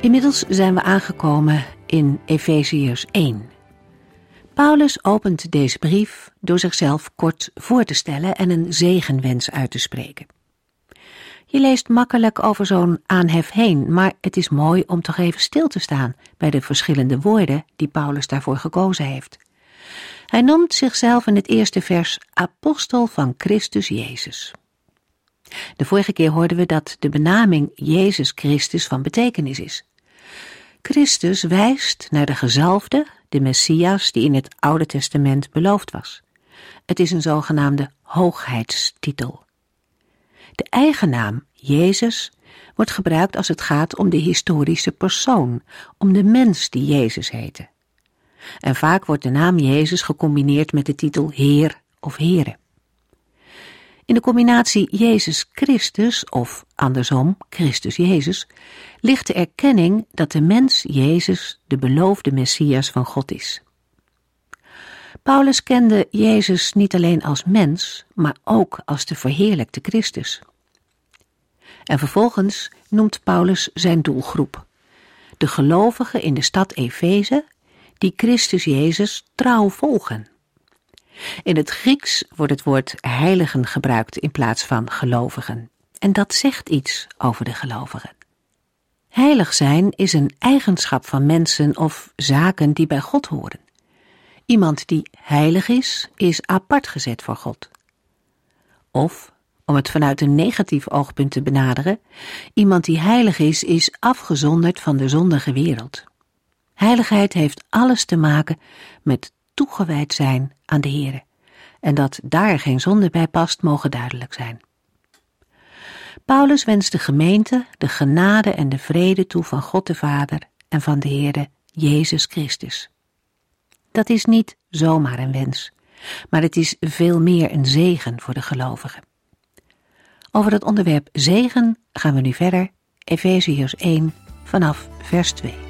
Inmiddels zijn we aangekomen in Efeziërs 1. Paulus opent deze brief door zichzelf kort voor te stellen en een zegenwens uit te spreken. Je leest makkelijk over zo'n aanhef heen, maar het is mooi om toch even stil te staan bij de verschillende woorden die Paulus daarvoor gekozen heeft. Hij noemt zichzelf in het eerste vers apostel van Christus Jezus. De vorige keer hoorden we dat de benaming Jezus Christus van betekenis is. Christus wijst naar de gezalfde, de Messias die in het Oude Testament beloofd was. Het is een zogenaamde hoogheidstitel. De eigenaam Jezus wordt gebruikt als het gaat om de historische persoon, om de mens die Jezus heette. En vaak wordt de naam Jezus gecombineerd met de titel Heer of Here. In de combinatie Jezus Christus of andersom Christus Jezus ligt de erkenning dat de mens Jezus de beloofde Messias van God is. Paulus kende Jezus niet alleen als mens, maar ook als de verheerlijkte Christus. En vervolgens noemt Paulus zijn doelgroep, de gelovigen in de stad Efeze die Christus Jezus trouw volgen. In het Grieks wordt het woord heiligen gebruikt in plaats van gelovigen. En dat zegt iets over de gelovigen. Heilig zijn is een eigenschap van mensen of zaken die bij God horen. Iemand die heilig is, is apart gezet voor God. Of, om het vanuit een negatief oogpunt te benaderen, iemand die heilig is, is afgezonderd van de zondige wereld. Heiligheid heeft alles te maken met toegewijd zijn aan de Heere. En dat daar geen zonde bij past, mogen duidelijk zijn. Paulus wenst de gemeente de genade en de vrede toe van God de Vader en van de Heere Jezus Christus. Dat is niet zomaar een wens, maar het is veel meer een zegen voor de gelovigen. Over het onderwerp zegen gaan we nu verder, Efeziërs 1 vanaf vers 2.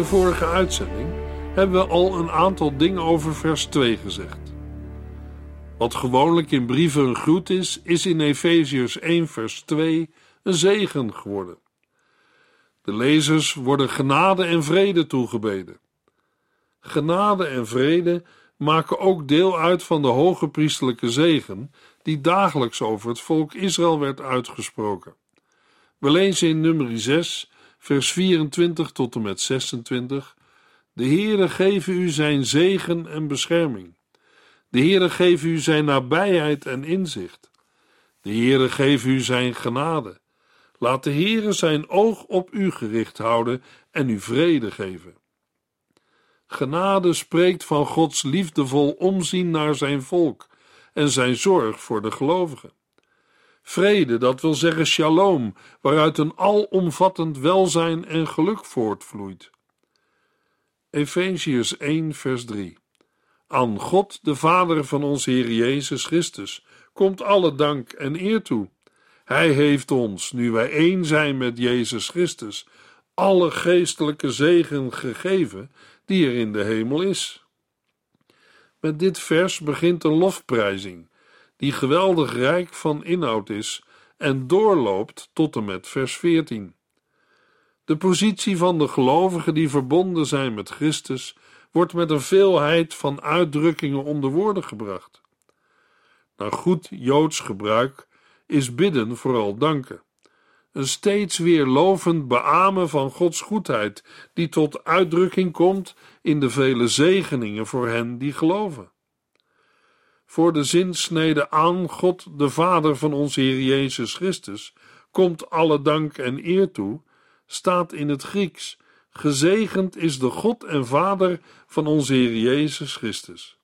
De vorige uitzending hebben we al een aantal dingen over vers 2 gezegd. Wat gewoonlijk in brieven een groet is, is in Efeziërs 1 vers 2 een zegen geworden. De lezers worden genade en vrede toegebeden. Genade en vrede maken ook deel uit van de hoge priestelijke zegen die dagelijks over het volk Israël werd uitgesproken. We lezen in nummer 6 vers 24 tot en met 26. De Heere geven u zijn zegen en bescherming. De Heere geven u zijn nabijheid en inzicht. De Heere geven u zijn genade. Laat de Heere zijn oog op u gericht houden en u vrede geven. Genade spreekt van Gods liefdevol omzien naar zijn volk en zijn zorg voor de gelovigen. Vrede, dat wil zeggen shalom, waaruit een alomvattend welzijn en geluk voortvloeit. Efeziërs 1, vers 3. Aan God, de Vader van onze Heer Jezus Christus, komt alle dank en eer toe. Hij heeft ons, nu wij één zijn met Jezus Christus, alle geestelijke zegen gegeven die er in de hemel is. Met dit vers begint een lofprijzing die geweldig rijk van inhoud is en doorloopt tot en met vers 14. De positie van de gelovigen die verbonden zijn met Christus wordt met een veelheid van uitdrukkingen onder woorden gebracht. Naar goed Joods gebruik is bidden vooral danken. Een steeds weer lovend beamen van Gods goedheid, die tot uitdrukking komt in de vele zegeningen voor hen die geloven. Voor de zinsnede aan God, de Vader van onze Heer Jezus Christus, komt alle dank en eer toe, staat in het Grieks: Gezegend is de God en Vader van onze Heer Jezus Christus.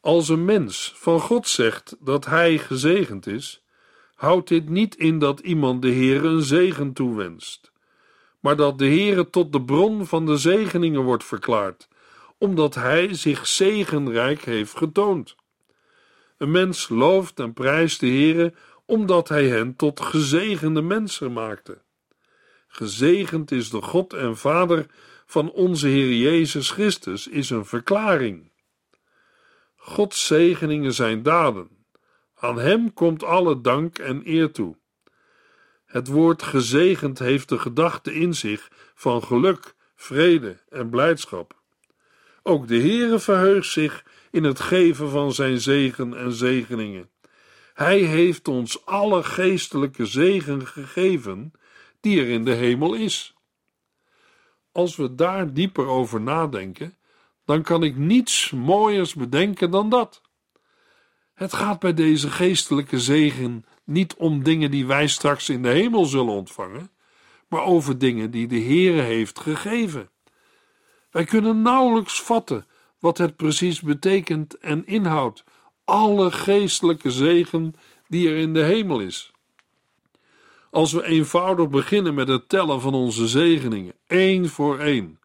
Als een mens van God zegt dat hij gezegend is, houdt dit niet in dat iemand de Heer een zegen toewenst, maar dat de Heer tot de bron van de zegeningen wordt verklaard, omdat hij zich zegenrijk heeft getoond. Een mens looft en prijst de Heere omdat hij hen tot gezegende mensen maakte. Gezegend is de God en Vader van onze Heer Jezus Christus is een verklaring. Gods zegeningen zijn daden. Aan Hem komt alle dank en eer toe. Het woord gezegend heeft de gedachte in zich van geluk, vrede en blijdschap. Ook de Heere verheugt zich in het geven van zijn zegen en zegeningen. Hij heeft ons alle geestelijke zegen gegeven die er in de hemel is. Als we daar dieper over nadenken, dan kan ik niets mooiers bedenken dan dat. Het gaat bij deze geestelijke zegen niet om dingen die wij straks in de hemel zullen ontvangen, maar over dingen die de Heere heeft gegeven. Wij kunnen nauwelijks vatten wat het precies betekent en inhoudt, alle geestelijke zegen die er in de hemel is. Als we eenvoudig beginnen met het tellen van onze zegeningen, één voor één,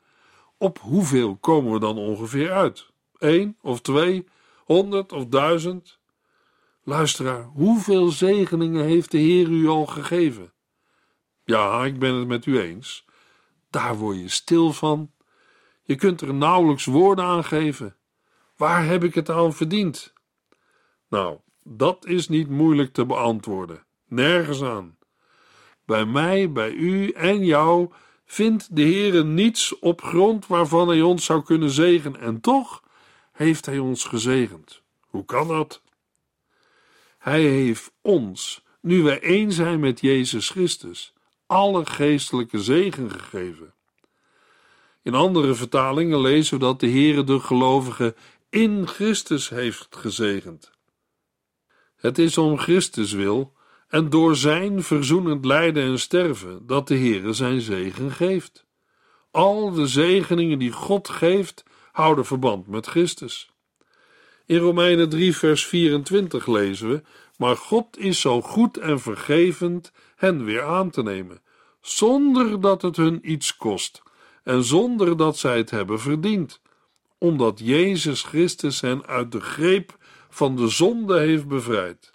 op hoeveel komen we dan ongeveer uit? Eén of twee, honderd of duizend? Luisteraar, hoeveel zegeningen heeft de Heer u al gegeven? Ja, ik ben het met u eens. Daar word je stil van. Je kunt er nauwelijks woorden aan geven. Waar heb ik het aan verdiend? Nou, dat is niet moeilijk te beantwoorden. Nergens aan. Bij mij, bij u en jou vindt de Heere niets op grond waarvan hij ons zou kunnen zegenen, en toch heeft hij ons gezegend. Hoe kan dat? Hij heeft ons, nu wij één zijn met Jezus Christus, alle geestelijke zegen gegeven. In andere vertalingen lezen we dat de Heere de gelovigen in Christus heeft gezegend. Het is om Christus wil en door zijn verzoenend lijden en sterven dat de Heere zijn zegen geeft. Al de zegeningen die God geeft, houden verband met Christus. In Romeinen 3, vers 24 lezen we: Maar God is zo goed en vergevend hen weer aan te nemen, zonder dat het hun iets kost en zonder dat zij het hebben verdiend, omdat Jezus Christus hen uit de greep van de zonde heeft bevrijd.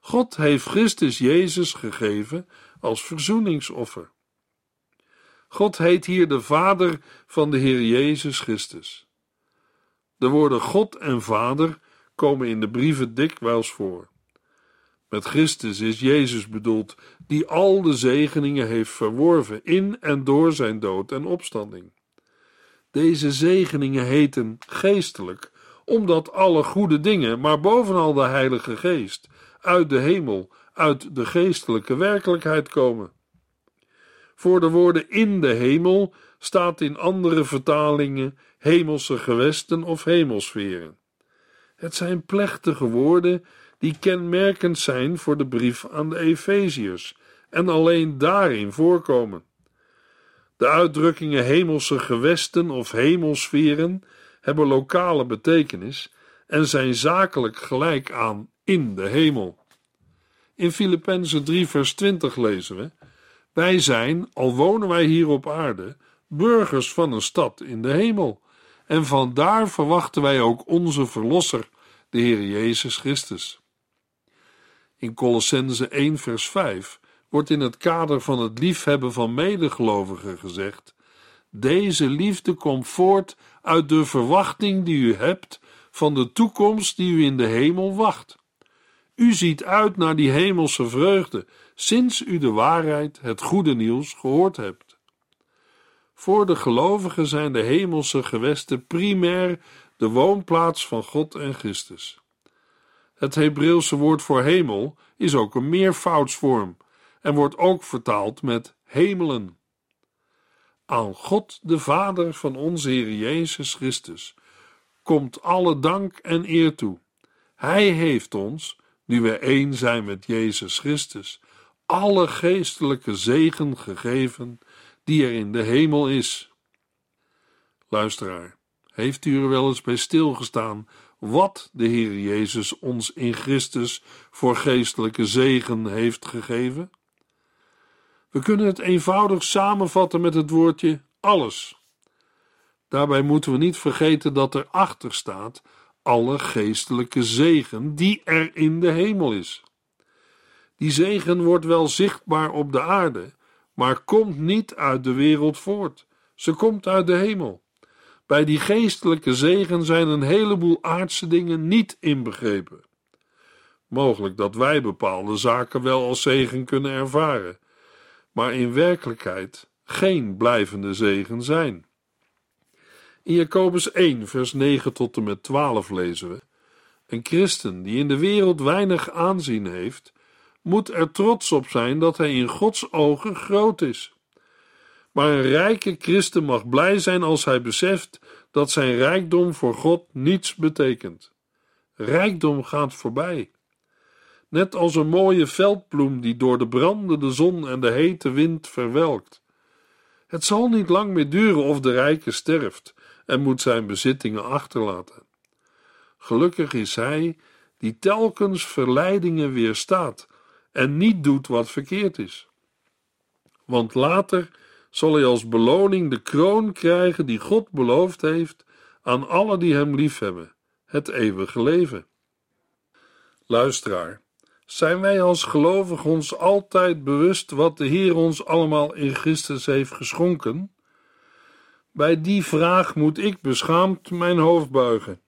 God heeft Christus Jezus gegeven als verzoeningsoffer. God heet hier de Vader van de Heer Jezus Christus. De woorden God en Vader komen in de brieven dikwijls voor. Met Christus is Jezus bedoeld, die al de zegeningen heeft verworven in en door zijn dood en opstanding. Deze zegeningen heten geestelijk, omdat alle goede dingen, maar bovenal de Heilige Geest, uit de hemel, uit de geestelijke werkelijkheid komen. Voor de woorden in de hemel staat in andere vertalingen hemelse gewesten of hemelsferen. Het zijn plechtige woorden die kenmerkend zijn voor de brief aan de Efeziërs en alleen daarin voorkomen. De uitdrukkingen hemelse gewesten of hemelsferen hebben lokale betekenis en zijn zakelijk gelijk aan in de hemel. In Filippenzen 3 vers 20 lezen we: Wij zijn, al wonen wij hier op aarde, burgers van een stad in de hemel, en vandaar verwachten wij ook onze verlosser, de Heer Jezus Christus. In Colossense 1 vers 5 wordt in het kader van het liefhebben van medegelovigen gezegd: Deze liefde komt voort uit de verwachting die u hebt van de toekomst die u in de hemel wacht. U ziet uit naar die hemelse vreugde sinds u de waarheid, het goede nieuws, gehoord hebt. Voor de gelovigen zijn de hemelse gewesten primair de woonplaats van God en Christus. Het Hebreeuwse woord voor hemel is ook een meervoudsvorm en wordt ook vertaald met hemelen. Aan God, de Vader van onze Heer Jezus Christus, komt alle dank en eer toe. Hij heeft ons, nu we één zijn met Jezus Christus, alle geestelijke zegen gegeven die er in de hemel is. Luisteraar, heeft u er wel eens bij stilgestaan wat de Heer Jezus ons in Christus voor geestelijke zegen heeft gegeven? We kunnen het eenvoudig samenvatten met het woordje alles. Daarbij moeten we niet vergeten dat er achter staat alle geestelijke zegen die er in de hemel is. Die zegen wordt wel zichtbaar op de aarde, maar komt niet uit de wereld voort. Ze komt uit de hemel. Bij die geestelijke zegen zijn een heleboel aardse dingen niet inbegrepen. Mogelijk dat wij bepaalde zaken wel als zegen kunnen ervaren, maar in werkelijkheid geen blijvende zegen zijn. In Jacobus 1, vers 9 tot en met 12 lezen we: Een christen die in de wereld weinig aanzien heeft, moet er trots op zijn dat hij in Gods ogen groot is. Maar een rijke christen mag blij zijn als hij beseft dat zijn rijkdom voor God niets betekent. Rijkdom gaat voorbij. Net als een mooie veldbloem die door de brandende zon en de hete wind verwelkt. Het zal niet lang meer duren of de rijke sterft en moet zijn bezittingen achterlaten. Gelukkig is hij die telkens verleidingen weerstaat en niet doet wat verkeerd is. Want later zal hij als beloning de kroon krijgen die God beloofd heeft aan alle die hem liefhebben, het eeuwige leven. Luisteraar, zijn wij als gelovigen ons altijd bewust wat de Heer ons allemaal in Christus heeft geschonken? Bij die vraag moet ik beschaamd mijn hoofd buigen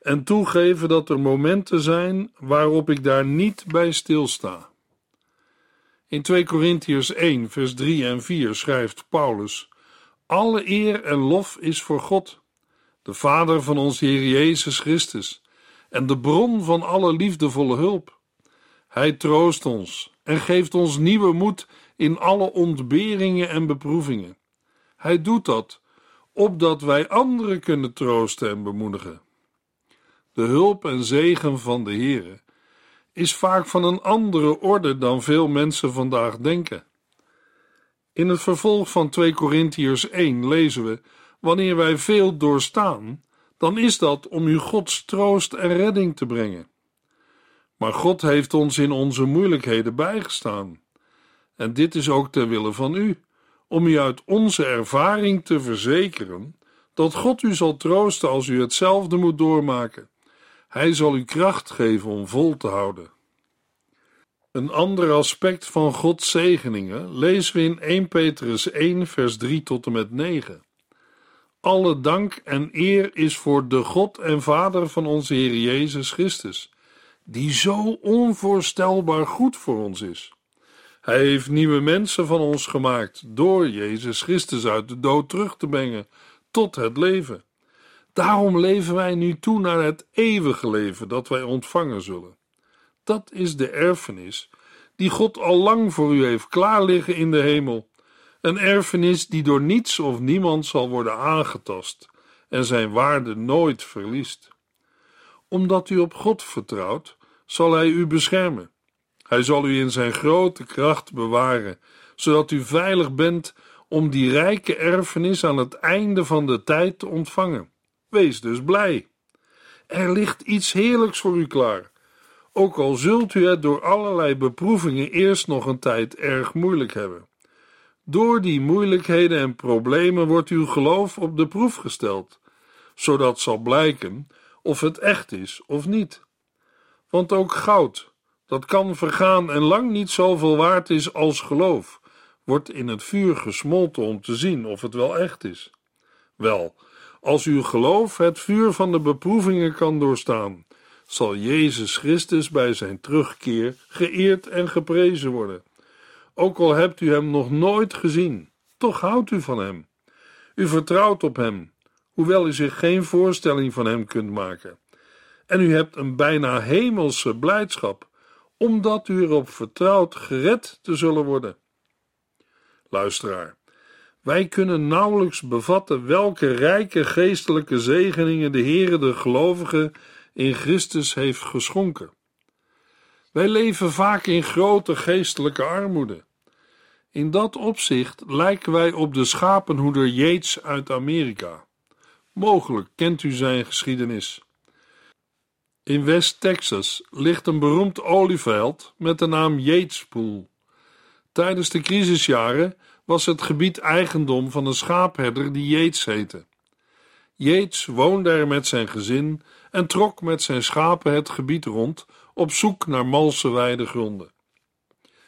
en toegeven dat er momenten zijn waarop ik daar niet bij stilsta. In 2 Korintiërs 1, vers 3 en 4 schrijft Paulus: Alle eer en lof is voor God, de Vader van ons Heer Jezus Christus, en de bron van alle liefdevolle hulp. Hij troost ons en geeft ons nieuwe moed in alle ontberingen en beproevingen. Hij doet dat opdat wij anderen kunnen troosten en bemoedigen. De hulp en zegen van de Heere is vaak van een andere orde dan veel mensen vandaag denken. In het vervolg van 2 Korintiërs 1 lezen we: Wanneer wij veel doorstaan, dan is dat om u Gods troost en redding te brengen. Maar God heeft ons in onze moeilijkheden bijgestaan. En dit is ook ter wille van u, om u uit onze ervaring te verzekeren dat God u zal troosten als u hetzelfde moet doormaken. Hij zal u kracht geven om vol te houden. Een ander aspect van Gods zegeningen lezen we in 1 Petrus 1, vers 3 tot en met 9. Alle dank en eer is voor de God en Vader van onze Heer Jezus Christus, die zo onvoorstelbaar goed voor ons is. Hij heeft nieuwe mensen van ons gemaakt door Jezus Christus uit de dood terug te brengen tot het leven. Daarom leven wij nu toe naar het eeuwige leven dat wij ontvangen zullen. Dat is de erfenis die God al lang voor u heeft klaar liggen in de hemel. Een erfenis die door niets of niemand zal worden aangetast en zijn waarde nooit verliest. Omdat u op God vertrouwt, zal Hij u beschermen. Hij zal u in zijn grote kracht bewaren, zodat u veilig bent om die rijke erfenis aan het einde van de tijd te ontvangen. Wees dus blij. Er ligt iets heerlijks voor u klaar. Ook al zult u het door allerlei beproevingen eerst nog een tijd erg moeilijk hebben. Door die moeilijkheden en problemen wordt uw geloof op de proef gesteld, zodat zal blijken of het echt is of niet. Want ook goud, dat kan vergaan en lang niet zoveel waard is als geloof, wordt in het vuur gesmolten om te zien of het wel echt is. Wel, als uw geloof het vuur van de beproevingen kan doorstaan, zal Jezus Christus bij zijn terugkeer geëerd en geprezen worden. Ook al hebt u hem nog nooit gezien, toch houdt u van hem. U vertrouwt op Hem, hoewel u zich geen voorstelling van Hem kunt maken. En u hebt een bijna hemelse blijdschap, omdat u erop vertrouwt gered te zullen worden. Luisteraar, wij kunnen nauwelijks bevatten welke rijke geestelijke zegeningen de Heere de gelovigen in Christus heeft geschonken. Wij leven vaak in grote geestelijke armoede. In dat opzicht lijken wij op de schapenhoeder Yates uit Amerika. Mogelijk kent u zijn geschiedenis. In West Texas ligt een beroemd olieveld met de naam Yatespool. Tijdens de crisisjaren was het gebied eigendom van een schaapherder die Yates heette. Yates woonde er met zijn gezin en trok met zijn schapen het gebied rond op zoek naar malse weidegronden.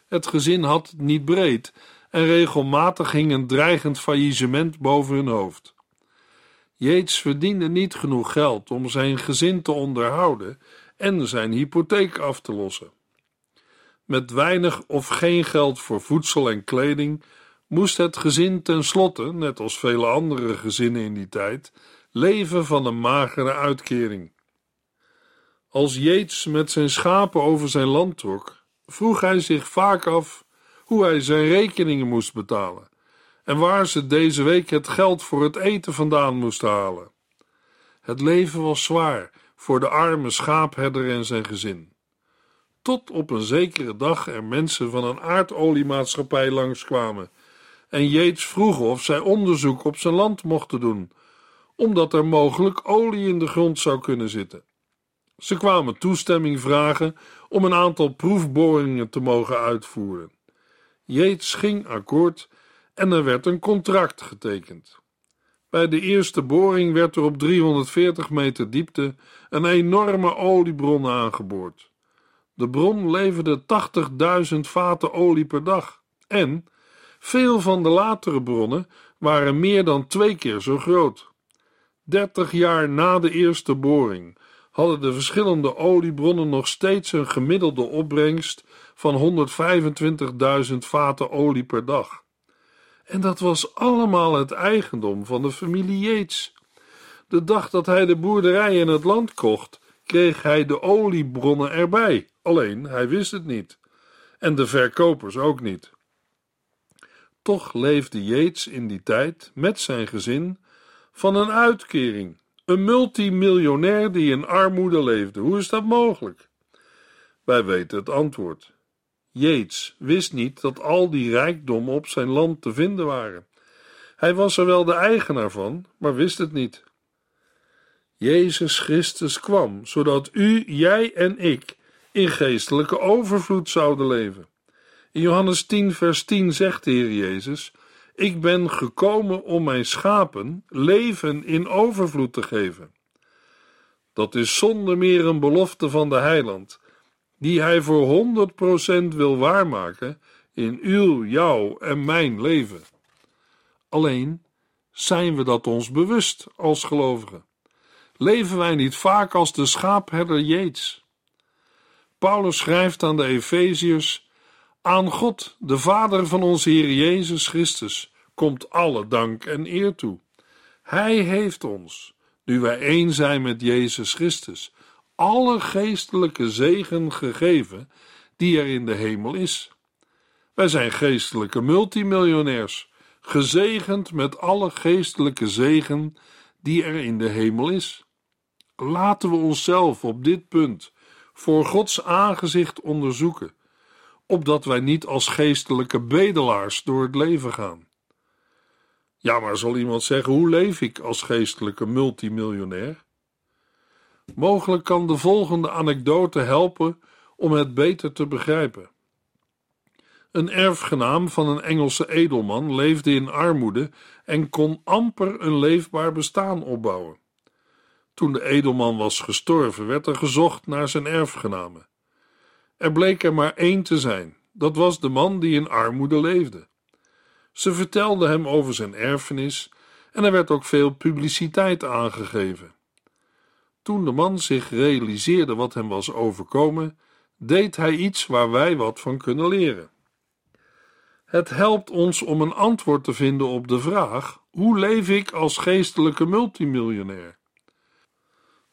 Het gezin had het niet breed en regelmatig hing een dreigend faillissement boven hun hoofd. Yates verdiende niet genoeg geld om zijn gezin te onderhouden en zijn hypotheek af te lossen. Met weinig of geen geld voor voedsel en kleding moest het gezin tenslotte, net als vele andere gezinnen in die tijd, leven van een magere uitkering. Als Yates met zijn schapen over zijn land trok, vroeg hij zich vaak af hoe hij zijn rekeningen moest betalen en waar ze deze week het geld voor het eten vandaan moest halen. Het leven was zwaar voor de arme schaapherder en zijn gezin. Tot op een zekere dag er mensen van een aardoliemaatschappij langskwamen en Yates vroeg of zij onderzoek op zijn land mochten doen, omdat er mogelijk olie in de grond zou kunnen zitten. Ze kwamen toestemming vragen om een aantal proefboringen te mogen uitvoeren. Yates ging akkoord en er werd een contract getekend. Bij de eerste boring werd er op 340 meter diepte een enorme oliebron aangeboord. De bron leverde 80.000 vaten olie per dag en veel van de latere bronnen waren meer dan twee keer zo groot. Dertig jaar na de eerste boring hadden de verschillende oliebronnen nog steeds een gemiddelde opbrengst van 125.000 vaten olie per dag. En dat was allemaal het eigendom van de familie Yates. De dag dat hij de boerderij in het land kocht, kreeg hij de oliebronnen erbij. Alleen hij wist het niet. En de verkopers ook niet. Toch leefde Yates in die tijd met zijn gezin van een uitkering. Een multimiljonair die in armoede leefde. Hoe is dat mogelijk? Wij weten het antwoord. Yates wist niet dat al die rijkdommen op zijn land te vinden waren. Hij was er wel de eigenaar van, maar wist het niet. Jezus Christus kwam, zodat u, jij en ik in geestelijke overvloed zouden leven. In Johannes 10, vers 10 zegt de Heer Jezus: Ik ben gekomen om mijn schapen leven in overvloed te geven. Dat is zonder meer een belofte van de heiland die hij voor 100% wil waarmaken in uw, jouw en mijn leven. Alleen zijn we dat ons bewust als gelovigen. Leven wij niet vaak als de schaapherder Jeets? Paulus schrijft aan de Efeziërs: Aan God, de Vader van onze Heer Jezus Christus, komt alle dank en eer toe. Hij heeft ons, nu wij één zijn met Jezus Christus, alle geestelijke zegen gegeven die er in de hemel is. Wij zijn geestelijke multimiljonairs, gezegend met alle geestelijke zegen die er in de hemel is. Laten we onszelf op dit punt voor Gods aangezicht onderzoeken, opdat wij niet als geestelijke bedelaars door het leven gaan. Ja, maar zal iemand zeggen: hoe leef ik als geestelijke multimiljonair? Mogelijk kan de volgende anekdote helpen om het beter te begrijpen. Een erfgenaam van een Engelse edelman leefde in armoede en kon amper een leefbaar bestaan opbouwen. Toen de edelman was gestorven, werd er gezocht naar zijn erfgenamen. Er bleek er maar één te zijn, dat was de man die in armoede leefde. Ze vertelde hem over zijn erfenis en er werd ook veel publiciteit aangegeven. Toen de man zich realiseerde wat hem was overkomen, deed hij iets waar wij wat van kunnen leren. Het helpt ons om een antwoord te vinden op de vraag: hoe leef ik als geestelijke multimiljonair?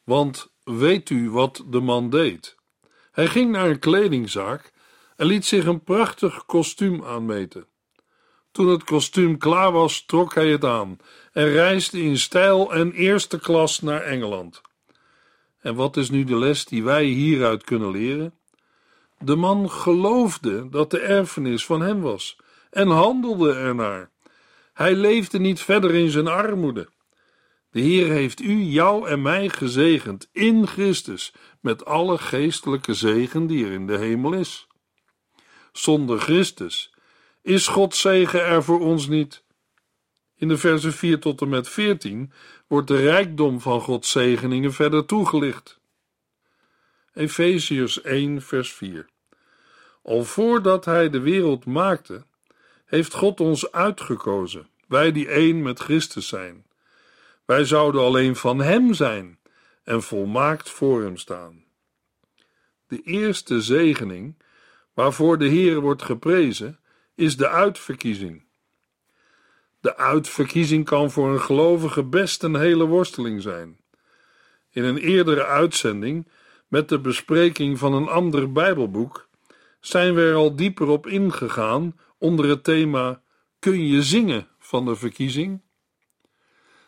Want weet u wat de man deed? Hij ging naar een kledingzaak en liet zich een prachtig kostuum aanmeten. Toen het kostuum klaar was, trok hij het aan en reisde in stijl en eerste klas naar Engeland. En wat is nu de les die wij hieruit kunnen leren? De man geloofde dat de erfenis van hem was en handelde ernaar. Hij leefde niet verder in zijn armoede. De Heer heeft u, jou en mij gezegend in Christus met alle geestelijke zegen die er in de hemel is. Zonder Christus is Gods zegen er voor ons niet. In de versen 4 tot en met 14 wordt de rijkdom van Gods zegeningen verder toegelicht. Efeziërs 1 vers 4 Al voordat hij de wereld maakte, heeft God ons uitgekozen, wij die één met Christus zijn. Wij zouden alleen van Hem zijn en volmaakt voor Hem staan. De eerste zegening, waarvoor de Heer wordt geprezen, is de uitverkiezing. De uitverkiezing kan voor een gelovige best een hele worsteling zijn. In een eerdere uitzending, met de bespreking van een ander Bijbelboek, zijn we er al dieper op ingegaan onder het thema Kun je zingen van de verkiezing?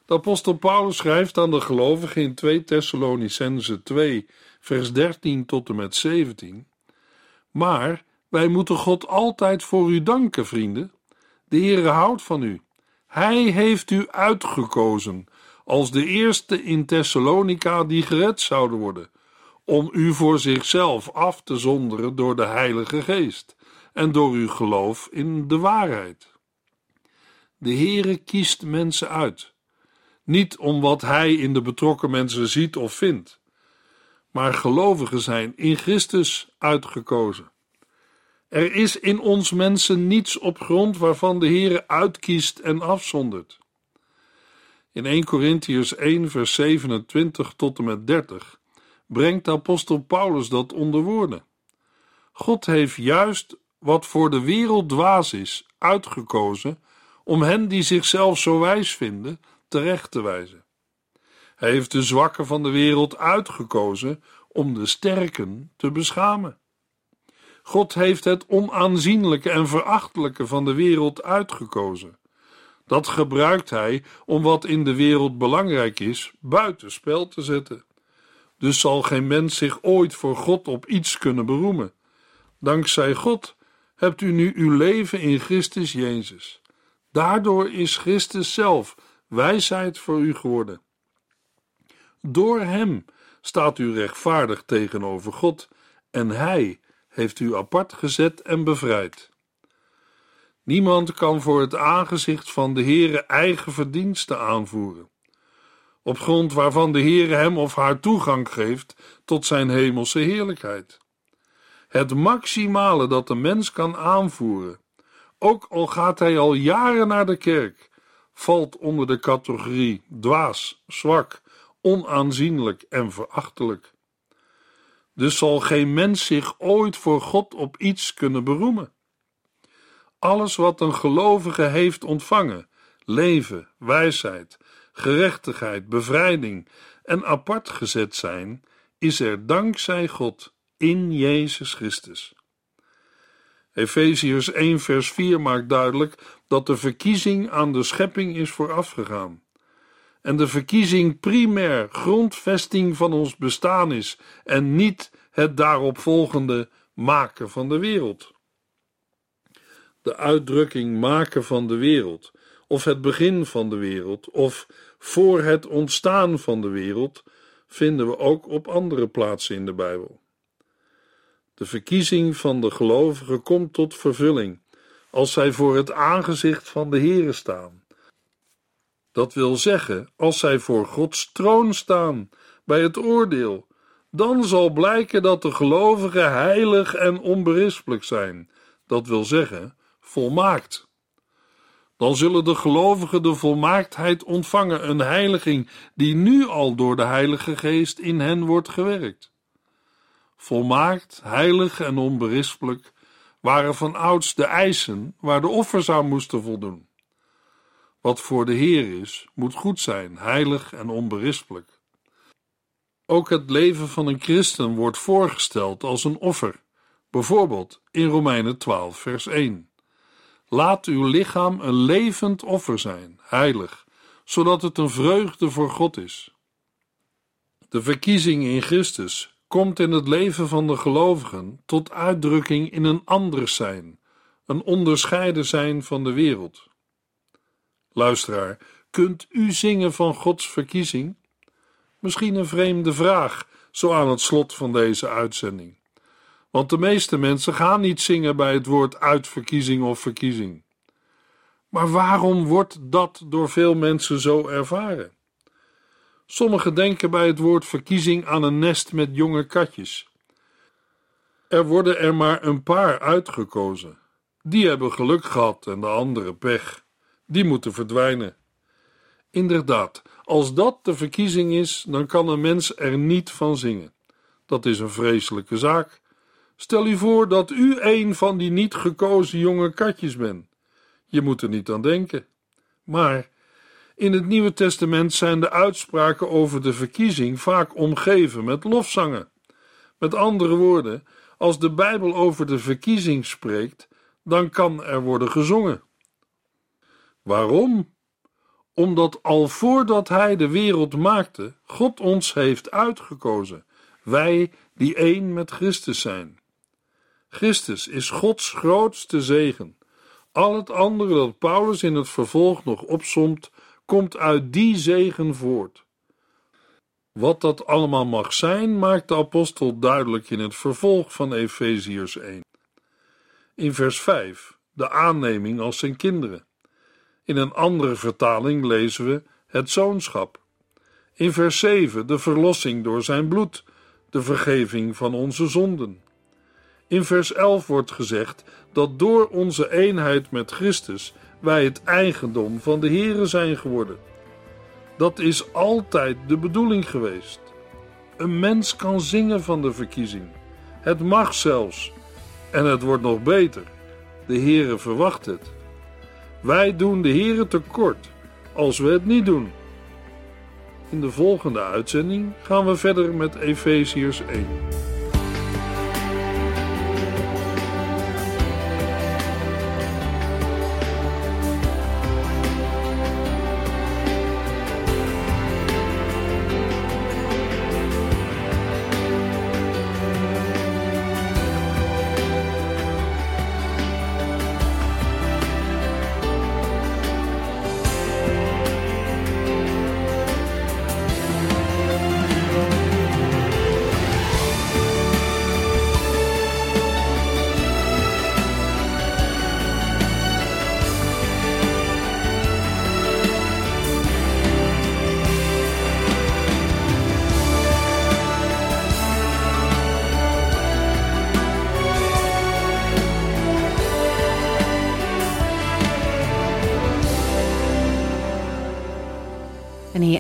De apostel Paulus schrijft aan de gelovigen in 2 Thessalonicense 2, vers 13 tot en met 17. Maar wij moeten God altijd voor u danken, vrienden. De Heere houdt van u. Hij heeft u uitgekozen als de eerste in Thessalonica die gered zouden worden, om u voor zichzelf af te zonderen door de Heilige Geest en door uw geloof in de waarheid. De Heere kiest mensen uit, niet om wat Hij in de betrokken mensen ziet of vindt, maar gelovigen zijn in Christus uitgekozen. Er is in ons mensen niets op grond waarvan de Heere uitkiest en afzondert. In 1 Corinthians 1 vers 27 tot en met 30 brengt apostel Paulus dat onder woorden. God heeft juist wat voor de wereld dwaas is, uitgekozen om hen die zichzelf zo wijs vinden terecht te wijzen. Hij heeft de zwakken van de wereld uitgekozen om de sterken te beschamen. God heeft het onaanzienlijke en verachtelijke van de wereld uitgekozen. Dat gebruikt hij om wat in de wereld belangrijk is buitenspel te zetten. Dus zal geen mens zich ooit voor God op iets kunnen beroemen. Dankzij God hebt u nu uw leven in Christus Jezus. Daardoor is Christus zelf wijsheid voor u geworden. Door Hem staat u rechtvaardig tegenover God en Hij heeft u apart gezet en bevrijd. Niemand kan voor het aangezicht van de Heere eigen verdiensten aanvoeren, op grond waarvan de Heere hem of haar toegang geeft tot zijn hemelse heerlijkheid. Het maximale dat de mens kan aanvoeren, ook al gaat hij al jaren naar de kerk, valt onder de categorie dwaas, zwak, onaanzienlijk en verachtelijk. Dus zal geen mens zich ooit voor God op iets kunnen beroemen. Alles wat een gelovige heeft ontvangen, leven, wijsheid, gerechtigheid, bevrijding en apart gezet zijn, is er dankzij God in Jezus Christus. Efeziërs 1 vers 4 maakt duidelijk dat de verkiezing aan de schepping is voorafgegaan. En de verkiezing primair grondvesting van ons bestaan is en niet het daaropvolgende maken van de wereld. De uitdrukking maken van de wereld, of het begin van de wereld, of voor het ontstaan van de wereld, vinden we ook op andere plaatsen in de Bijbel. De verkiezing van de gelovigen komt tot vervulling als zij voor het aangezicht van de Heere staan. Dat wil zeggen, als zij voor Gods troon staan bij het oordeel, dan zal blijken dat de gelovigen heilig en onberispelijk zijn, dat wil zeggen, volmaakt. Dan zullen de gelovigen de volmaaktheid ontvangen, een heiliging die nu al door de Heilige Geest in hen wordt gewerkt volmaakt, heilig en onberispelijk, waren van ouds de eisen waar de offers aan moesten voldoen. Wat voor de Heer is, moet goed zijn, heilig en onberispelijk. Ook het leven van een christen wordt voorgesteld als een offer, bijvoorbeeld in Romeinen 12, vers 1. Laat uw lichaam een levend offer zijn, heilig, zodat het een vreugde voor God is. De verkiezing in Christus komt in het leven van de gelovigen tot uitdrukking in een anders zijn, een onderscheiden zijn van de wereld. Luisteraar, kunt u zingen van Gods verkiezing? Misschien een vreemde vraag, zo aan het slot van deze uitzending. Want de meeste mensen gaan niet zingen bij het woord uitverkiezing of verkiezing. Maar waarom wordt dat door veel mensen zo ervaren? Sommigen denken bij het woord verkiezing aan een nest met jonge katjes. Er worden er maar een paar uitgekozen. Die hebben geluk gehad en de andere pech. Die moeten verdwijnen. Inderdaad, als dat de verkiezing is, dan kan een mens er niet van zingen. Dat is een vreselijke zaak. Stel u voor dat u een van die niet gekozen jonge katjes bent. Je moet er niet aan denken. Maar in het Nieuwe Testament zijn de uitspraken over de verkiezing vaak omgeven met lofzangen. Met andere woorden, als de Bijbel over de verkiezing spreekt, dan kan er worden gezongen. Waarom? Omdat al voordat Hij de wereld maakte, God ons heeft uitgekozen, wij die één met Christus zijn. Christus is Gods grootste zegen. Al het andere dat Paulus in het vervolg nog opsomt, komt uit die zegen voort. Wat dat allemaal mag zijn, maakt de apostel duidelijk in het vervolg van Efeziërs 1. In vers 5 de aanneming als zijn kinderen. In een andere vertaling lezen we het zoonschap. In vers 7 de verlossing door zijn bloed, de vergeving van onze zonden. In vers 11 wordt gezegd dat door onze eenheid met Christus wij het eigendom van de Here zijn geworden. Dat is altijd de bedoeling geweest. Een mens kan zingen van de verkiezing. Het mag zelfs. En het wordt nog beter. De Heere verwacht het. Wij doen de Heere tekort als we het niet doen. In de volgende uitzending gaan we verder met Efeziërs 1.